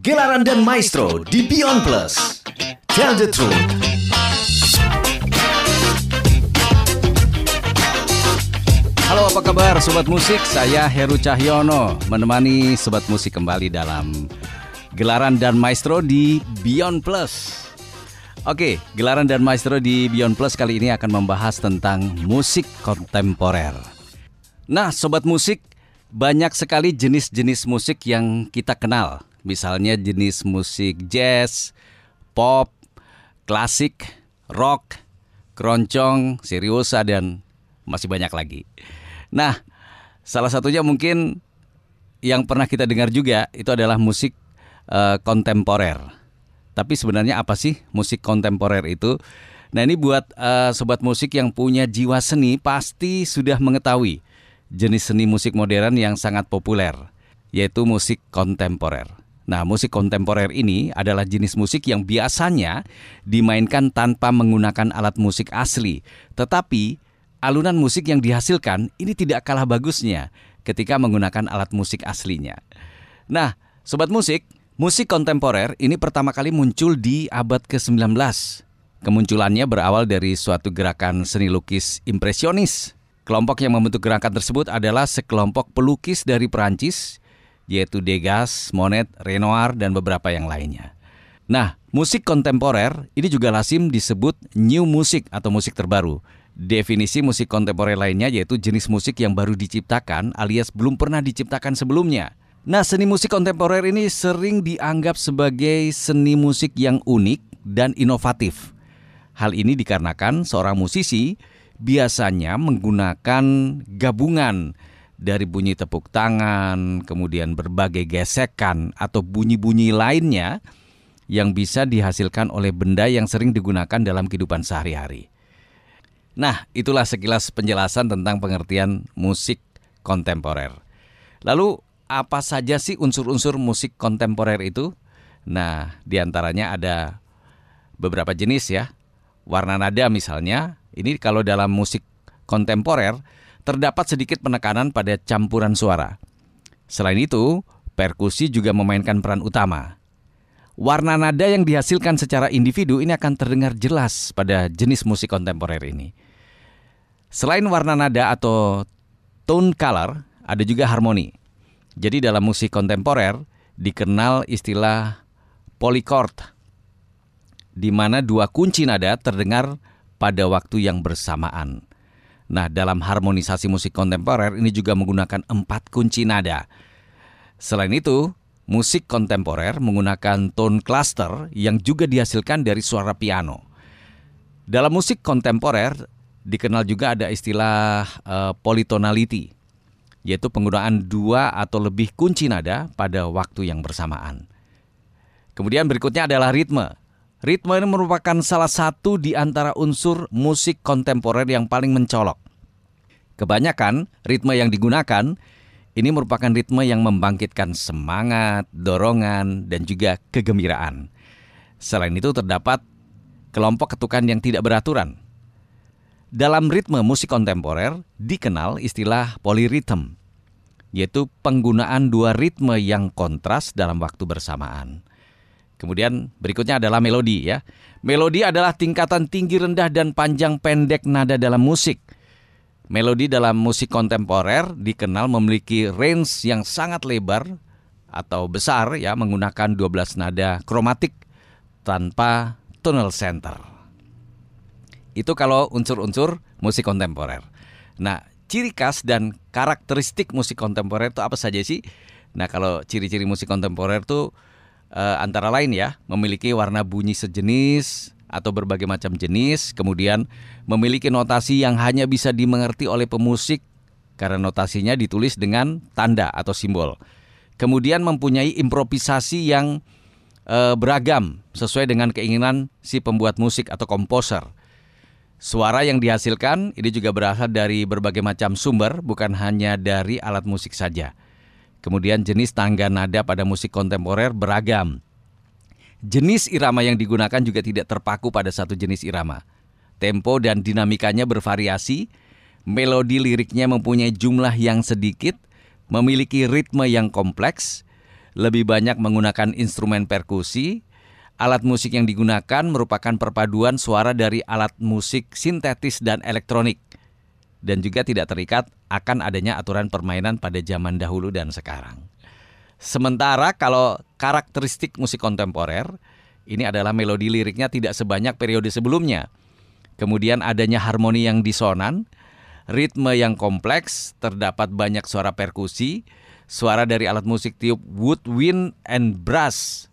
Gelaran dan Maestro di Beyond Plus. Tell the truth. Halo apa kabar Sobat Musik, saya Heru Cahyono Menemani Sobat Musik kembali dalam Gelaran dan Maestro di Beyond Plus Oke, Gelaran dan Maestro di Beyond Plus kali ini akan membahas tentang musik kontemporer Nah Sobat Musik, banyak sekali jenis-jenis musik yang kita kenal Misalnya jenis musik jazz, pop, klasik, rock, keroncong, seriosa, dan masih banyak lagi. Nah, salah satunya mungkin yang pernah kita dengar juga itu adalah musik uh, kontemporer. Tapi sebenarnya apa sih musik kontemporer itu? Nah ini buat uh, sobat musik yang punya jiwa seni pasti sudah mengetahui jenis seni musik modern yang sangat populer, yaitu musik kontemporer. Nah, musik kontemporer ini adalah jenis musik yang biasanya dimainkan tanpa menggunakan alat musik asli, tetapi alunan musik yang dihasilkan ini tidak kalah bagusnya ketika menggunakan alat musik aslinya. Nah, sobat musik, musik kontemporer ini pertama kali muncul di abad ke-19. Kemunculannya berawal dari suatu gerakan seni lukis impresionis. Kelompok yang membentuk gerakan tersebut adalah sekelompok pelukis dari Perancis yaitu Degas, Monet, Renoir, dan beberapa yang lainnya. Nah, musik kontemporer ini juga lazim disebut new music atau musik terbaru. Definisi musik kontemporer lainnya yaitu jenis musik yang baru diciptakan alias belum pernah diciptakan sebelumnya. Nah, seni musik kontemporer ini sering dianggap sebagai seni musik yang unik dan inovatif. Hal ini dikarenakan seorang musisi biasanya menggunakan gabungan dari bunyi tepuk tangan, kemudian berbagai gesekan atau bunyi-bunyi lainnya yang bisa dihasilkan oleh benda yang sering digunakan dalam kehidupan sehari-hari. Nah, itulah sekilas penjelasan tentang pengertian musik kontemporer. Lalu, apa saja sih unsur-unsur musik kontemporer itu? Nah, di antaranya ada beberapa jenis ya. Warna nada misalnya, ini kalau dalam musik kontemporer terdapat sedikit penekanan pada campuran suara. Selain itu, perkusi juga memainkan peran utama. Warna nada yang dihasilkan secara individu ini akan terdengar jelas pada jenis musik kontemporer ini. Selain warna nada atau tone color, ada juga harmoni. Jadi dalam musik kontemporer dikenal istilah polychord, di mana dua kunci nada terdengar pada waktu yang bersamaan. Nah, dalam harmonisasi musik kontemporer ini juga menggunakan empat kunci nada. Selain itu, musik kontemporer menggunakan tone cluster yang juga dihasilkan dari suara piano. Dalam musik kontemporer dikenal juga ada istilah uh, polytonality, yaitu penggunaan dua atau lebih kunci nada pada waktu yang bersamaan. Kemudian berikutnya adalah ritme. Ritme ini merupakan salah satu di antara unsur musik kontemporer yang paling mencolok. Kebanyakan ritme yang digunakan ini merupakan ritme yang membangkitkan semangat, dorongan, dan juga kegembiraan. Selain itu terdapat kelompok ketukan yang tidak beraturan. Dalam ritme musik kontemporer dikenal istilah polyrhythm, yaitu penggunaan dua ritme yang kontras dalam waktu bersamaan. Kemudian berikutnya adalah melodi ya. Melodi adalah tingkatan tinggi rendah dan panjang pendek nada dalam musik. Melodi dalam musik kontemporer dikenal memiliki range yang sangat lebar atau besar ya menggunakan 12 nada kromatik tanpa tonal center. Itu kalau unsur-unsur musik kontemporer. Nah, ciri khas dan karakteristik musik kontemporer itu apa saja sih? Nah, kalau ciri-ciri musik kontemporer itu uh, antara lain ya, memiliki warna bunyi sejenis atau berbagai macam jenis, kemudian memiliki notasi yang hanya bisa dimengerti oleh pemusik karena notasinya ditulis dengan tanda atau simbol. Kemudian mempunyai improvisasi yang uh, beragam sesuai dengan keinginan si pembuat musik atau komposer. Suara yang dihasilkan ini juga berasal dari berbagai macam sumber, bukan hanya dari alat musik saja. Kemudian jenis tangga nada pada musik kontemporer beragam. Jenis irama yang digunakan juga tidak terpaku pada satu jenis irama. Tempo dan dinamikanya bervariasi, melodi liriknya mempunyai jumlah yang sedikit, memiliki ritme yang kompleks, lebih banyak menggunakan instrumen perkusi. Alat musik yang digunakan merupakan perpaduan suara dari alat musik sintetis dan elektronik. Dan juga tidak terikat akan adanya aturan permainan pada zaman dahulu dan sekarang. Sementara kalau karakteristik musik kontemporer, ini adalah melodi liriknya tidak sebanyak periode sebelumnya. Kemudian adanya harmoni yang disonan, ritme yang kompleks, terdapat banyak suara perkusi, suara dari alat musik tiup woodwind and brass,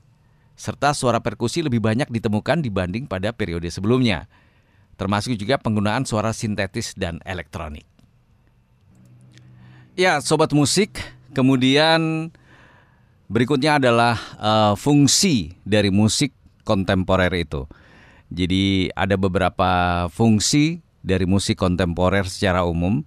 serta suara perkusi lebih banyak ditemukan dibanding pada periode sebelumnya, termasuk juga penggunaan suara sintetis dan elektronik. Ya, sobat musik, kemudian berikutnya adalah uh, fungsi dari musik kontemporer itu. Jadi ada beberapa fungsi dari musik kontemporer secara umum,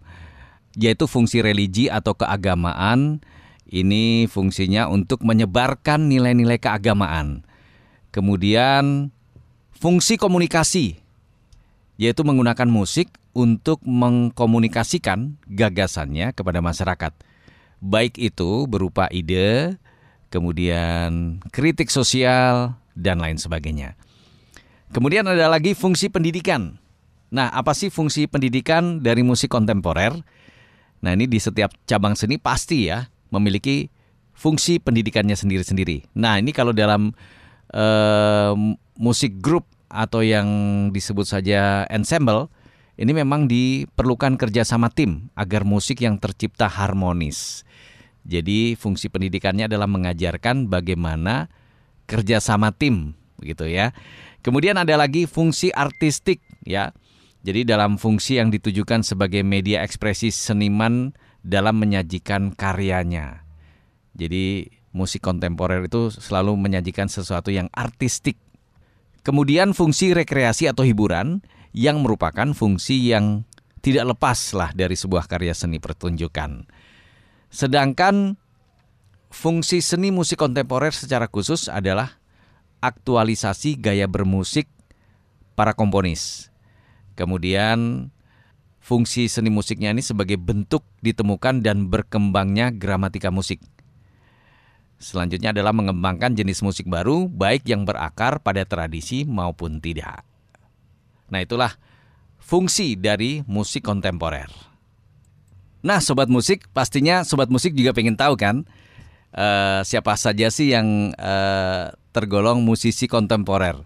yaitu fungsi religi atau keagamaan ini fungsinya untuk menyebarkan nilai-nilai keagamaan. Kemudian fungsi komunikasi yaitu menggunakan musik untuk mengkomunikasikan gagasannya kepada masyarakat. Baik itu berupa ide, kemudian kritik sosial dan lain sebagainya. Kemudian ada lagi fungsi pendidikan. Nah, apa sih fungsi pendidikan dari musik kontemporer? Nah, ini di setiap cabang seni pasti ya memiliki fungsi pendidikannya sendiri-sendiri. Nah, ini kalau dalam uh, musik grup atau yang disebut saja ensemble, ini memang diperlukan kerjasama tim agar musik yang tercipta harmonis. Jadi fungsi pendidikannya adalah mengajarkan bagaimana kerjasama tim, gitu ya. Kemudian ada lagi fungsi artistik, ya. Jadi dalam fungsi yang ditujukan sebagai media ekspresi seniman dalam menyajikan karyanya. Jadi musik kontemporer itu selalu menyajikan sesuatu yang artistik. Kemudian fungsi rekreasi atau hiburan yang merupakan fungsi yang tidak lepas lah dari sebuah karya seni pertunjukan. Sedangkan fungsi seni musik kontemporer secara khusus adalah aktualisasi gaya bermusik para komponis. Kemudian Fungsi seni musiknya ini sebagai bentuk ditemukan dan berkembangnya gramatika musik. Selanjutnya adalah mengembangkan jenis musik baru, baik yang berakar pada tradisi maupun tidak. Nah, itulah fungsi dari musik kontemporer. Nah, sobat musik, pastinya sobat musik juga pengen tahu kan uh, siapa saja sih yang uh, tergolong musisi kontemporer.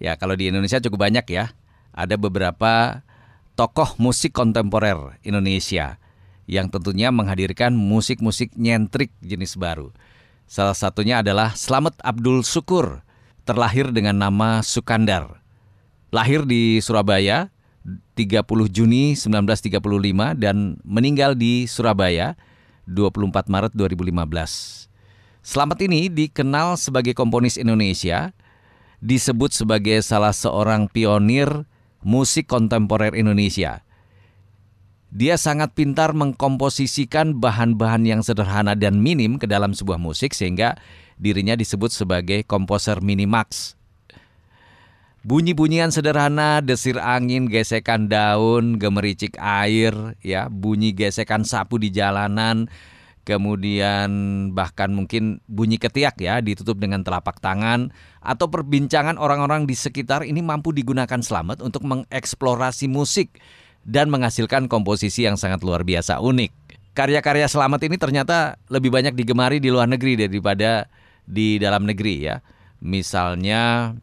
Ya, kalau di Indonesia cukup banyak ya. Ada beberapa tokoh musik kontemporer Indonesia yang tentunya menghadirkan musik-musik nyentrik jenis baru. Salah satunya adalah Slamet Abdul Syukur, terlahir dengan nama Sukandar. Lahir di Surabaya 30 Juni 1935 dan meninggal di Surabaya 24 Maret 2015. Slamet ini dikenal sebagai komponis Indonesia, disebut sebagai salah seorang pionir musik kontemporer Indonesia. Dia sangat pintar mengkomposisikan bahan-bahan yang sederhana dan minim ke dalam sebuah musik sehingga dirinya disebut sebagai komposer minimax. Bunyi-bunyian sederhana, desir angin, gesekan daun, gemericik air, ya, bunyi gesekan sapu di jalanan, kemudian bahkan mungkin bunyi ketiak ya ditutup dengan telapak tangan atau perbincangan orang-orang di sekitar ini mampu digunakan selamat untuk mengeksplorasi musik dan menghasilkan komposisi yang sangat luar biasa unik. Karya-karya selamat ini ternyata lebih banyak digemari di luar negeri daripada di dalam negeri ya. Misalnya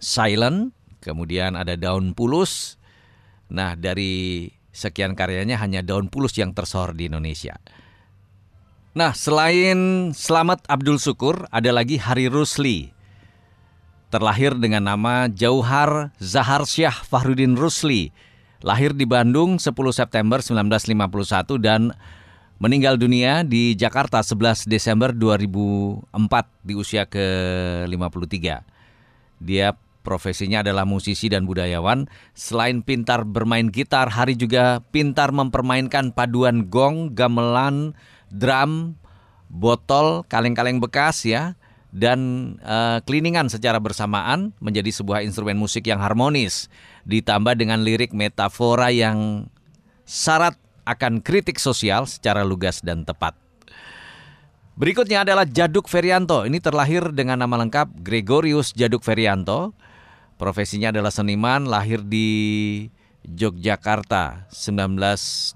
Silent, kemudian ada Daun Pulus. Nah, dari sekian karyanya hanya Daun Pulus yang tersohor di Indonesia. Nah, selain Selamat Abdul Syukur, ada lagi Hari Rusli. Terlahir dengan nama Jauhar Zahar Syah Fahrudin Rusli. Lahir di Bandung 10 September 1951 dan meninggal dunia di Jakarta 11 Desember 2004 di usia ke-53. Dia profesinya adalah musisi dan budayawan. Selain pintar bermain gitar, Hari juga pintar mempermainkan paduan gong, gamelan, drum, botol, kaleng-kaleng bekas ya, dan uh, cleaningan secara bersamaan menjadi sebuah instrumen musik yang harmonis, ditambah dengan lirik metafora yang syarat akan kritik sosial secara lugas dan tepat. Berikutnya adalah Jaduk Ferianto. Ini terlahir dengan nama lengkap Gregorius Jaduk Ferianto. Profesinya adalah seniman, lahir di Yogyakarta 19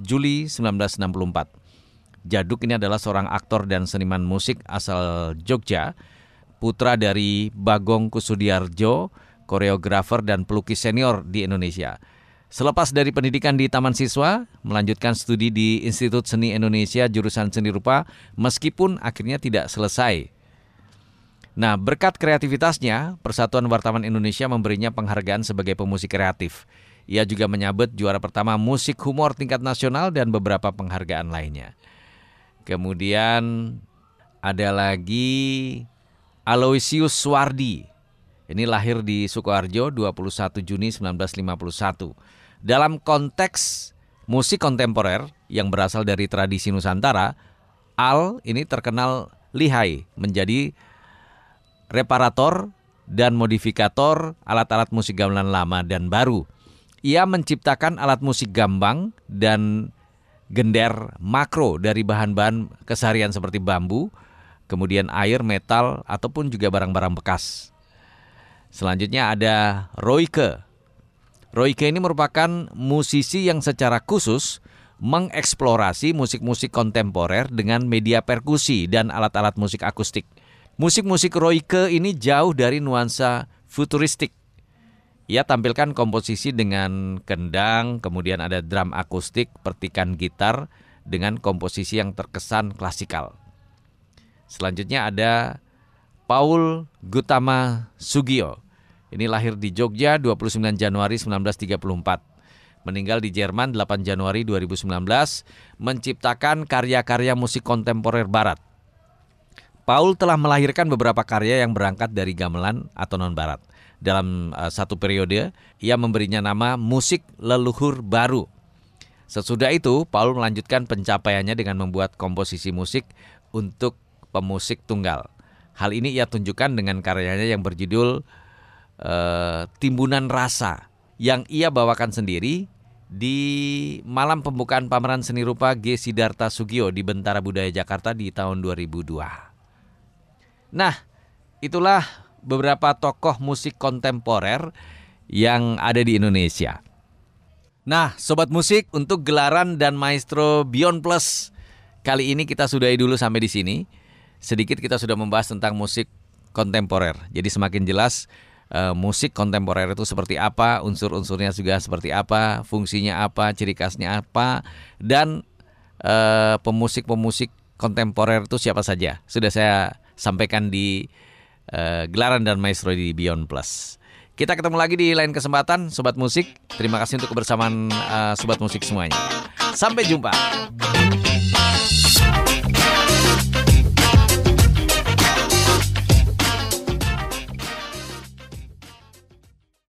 Juli 1964. Jaduk ini adalah seorang aktor dan seniman musik asal Jogja, putra dari Bagong Kusudiarjo, koreografer dan pelukis senior di Indonesia. Selepas dari pendidikan di Taman Siswa, melanjutkan studi di Institut Seni Indonesia jurusan seni rupa meskipun akhirnya tidak selesai. Nah, berkat kreativitasnya, Persatuan Wartawan Indonesia memberinya penghargaan sebagai pemusik kreatif. Ia juga menyabet juara pertama musik humor tingkat nasional dan beberapa penghargaan lainnya. Kemudian ada lagi Aloysius Suwardi. Ini lahir di Sukoharjo 21 Juni 1951. Dalam konteks musik kontemporer yang berasal dari tradisi Nusantara, Al ini terkenal lihai menjadi reparator dan modifikator alat-alat musik gamelan lama dan baru. Ia menciptakan alat musik gambang dan gender makro dari bahan-bahan keseharian seperti bambu, kemudian air, metal, ataupun juga barang-barang bekas. Selanjutnya ada Royke Royke ini merupakan musisi yang secara khusus mengeksplorasi musik-musik kontemporer dengan media perkusi dan alat-alat musik akustik. Musik-musik Royke ini jauh dari nuansa futuristik. Ia tampilkan komposisi dengan kendang, kemudian ada drum akustik, pertikan gitar dengan komposisi yang terkesan klasikal. Selanjutnya ada Paul Gutama Sugio. Ini lahir di Jogja 29 Januari 1934. Meninggal di Jerman 8 Januari 2019, menciptakan karya-karya musik kontemporer barat. Paul telah melahirkan beberapa karya yang berangkat dari gamelan atau non-barat. Dalam uh, satu periode, ia memberinya nama musik leluhur baru. Sesudah itu, Paul melanjutkan pencapaiannya dengan membuat komposisi musik untuk pemusik tunggal. Hal ini ia tunjukkan dengan karyanya yang berjudul uh, timbunan rasa yang ia bawakan sendiri di malam pembukaan pameran seni rupa G. Sidarta Sugio di Bentara Budaya Jakarta di tahun 2002. Nah, itulah beberapa tokoh musik kontemporer yang ada di Indonesia. Nah, sobat musik, untuk gelaran dan maestro Beyond Plus kali ini kita sudahi dulu sampai di sini. Sedikit kita sudah membahas tentang musik kontemporer. Jadi semakin jelas uh, musik kontemporer itu seperti apa, unsur-unsurnya juga seperti apa, fungsinya apa, ciri khasnya apa, dan uh, pemusik-pemusik kontemporer itu siapa saja. Sudah saya sampaikan di uh, gelaran dan maestro di Beyond Plus. Kita ketemu lagi di lain kesempatan, Sobat Musik. Terima kasih untuk kebersamaan uh, Sobat Musik semuanya. Sampai jumpa.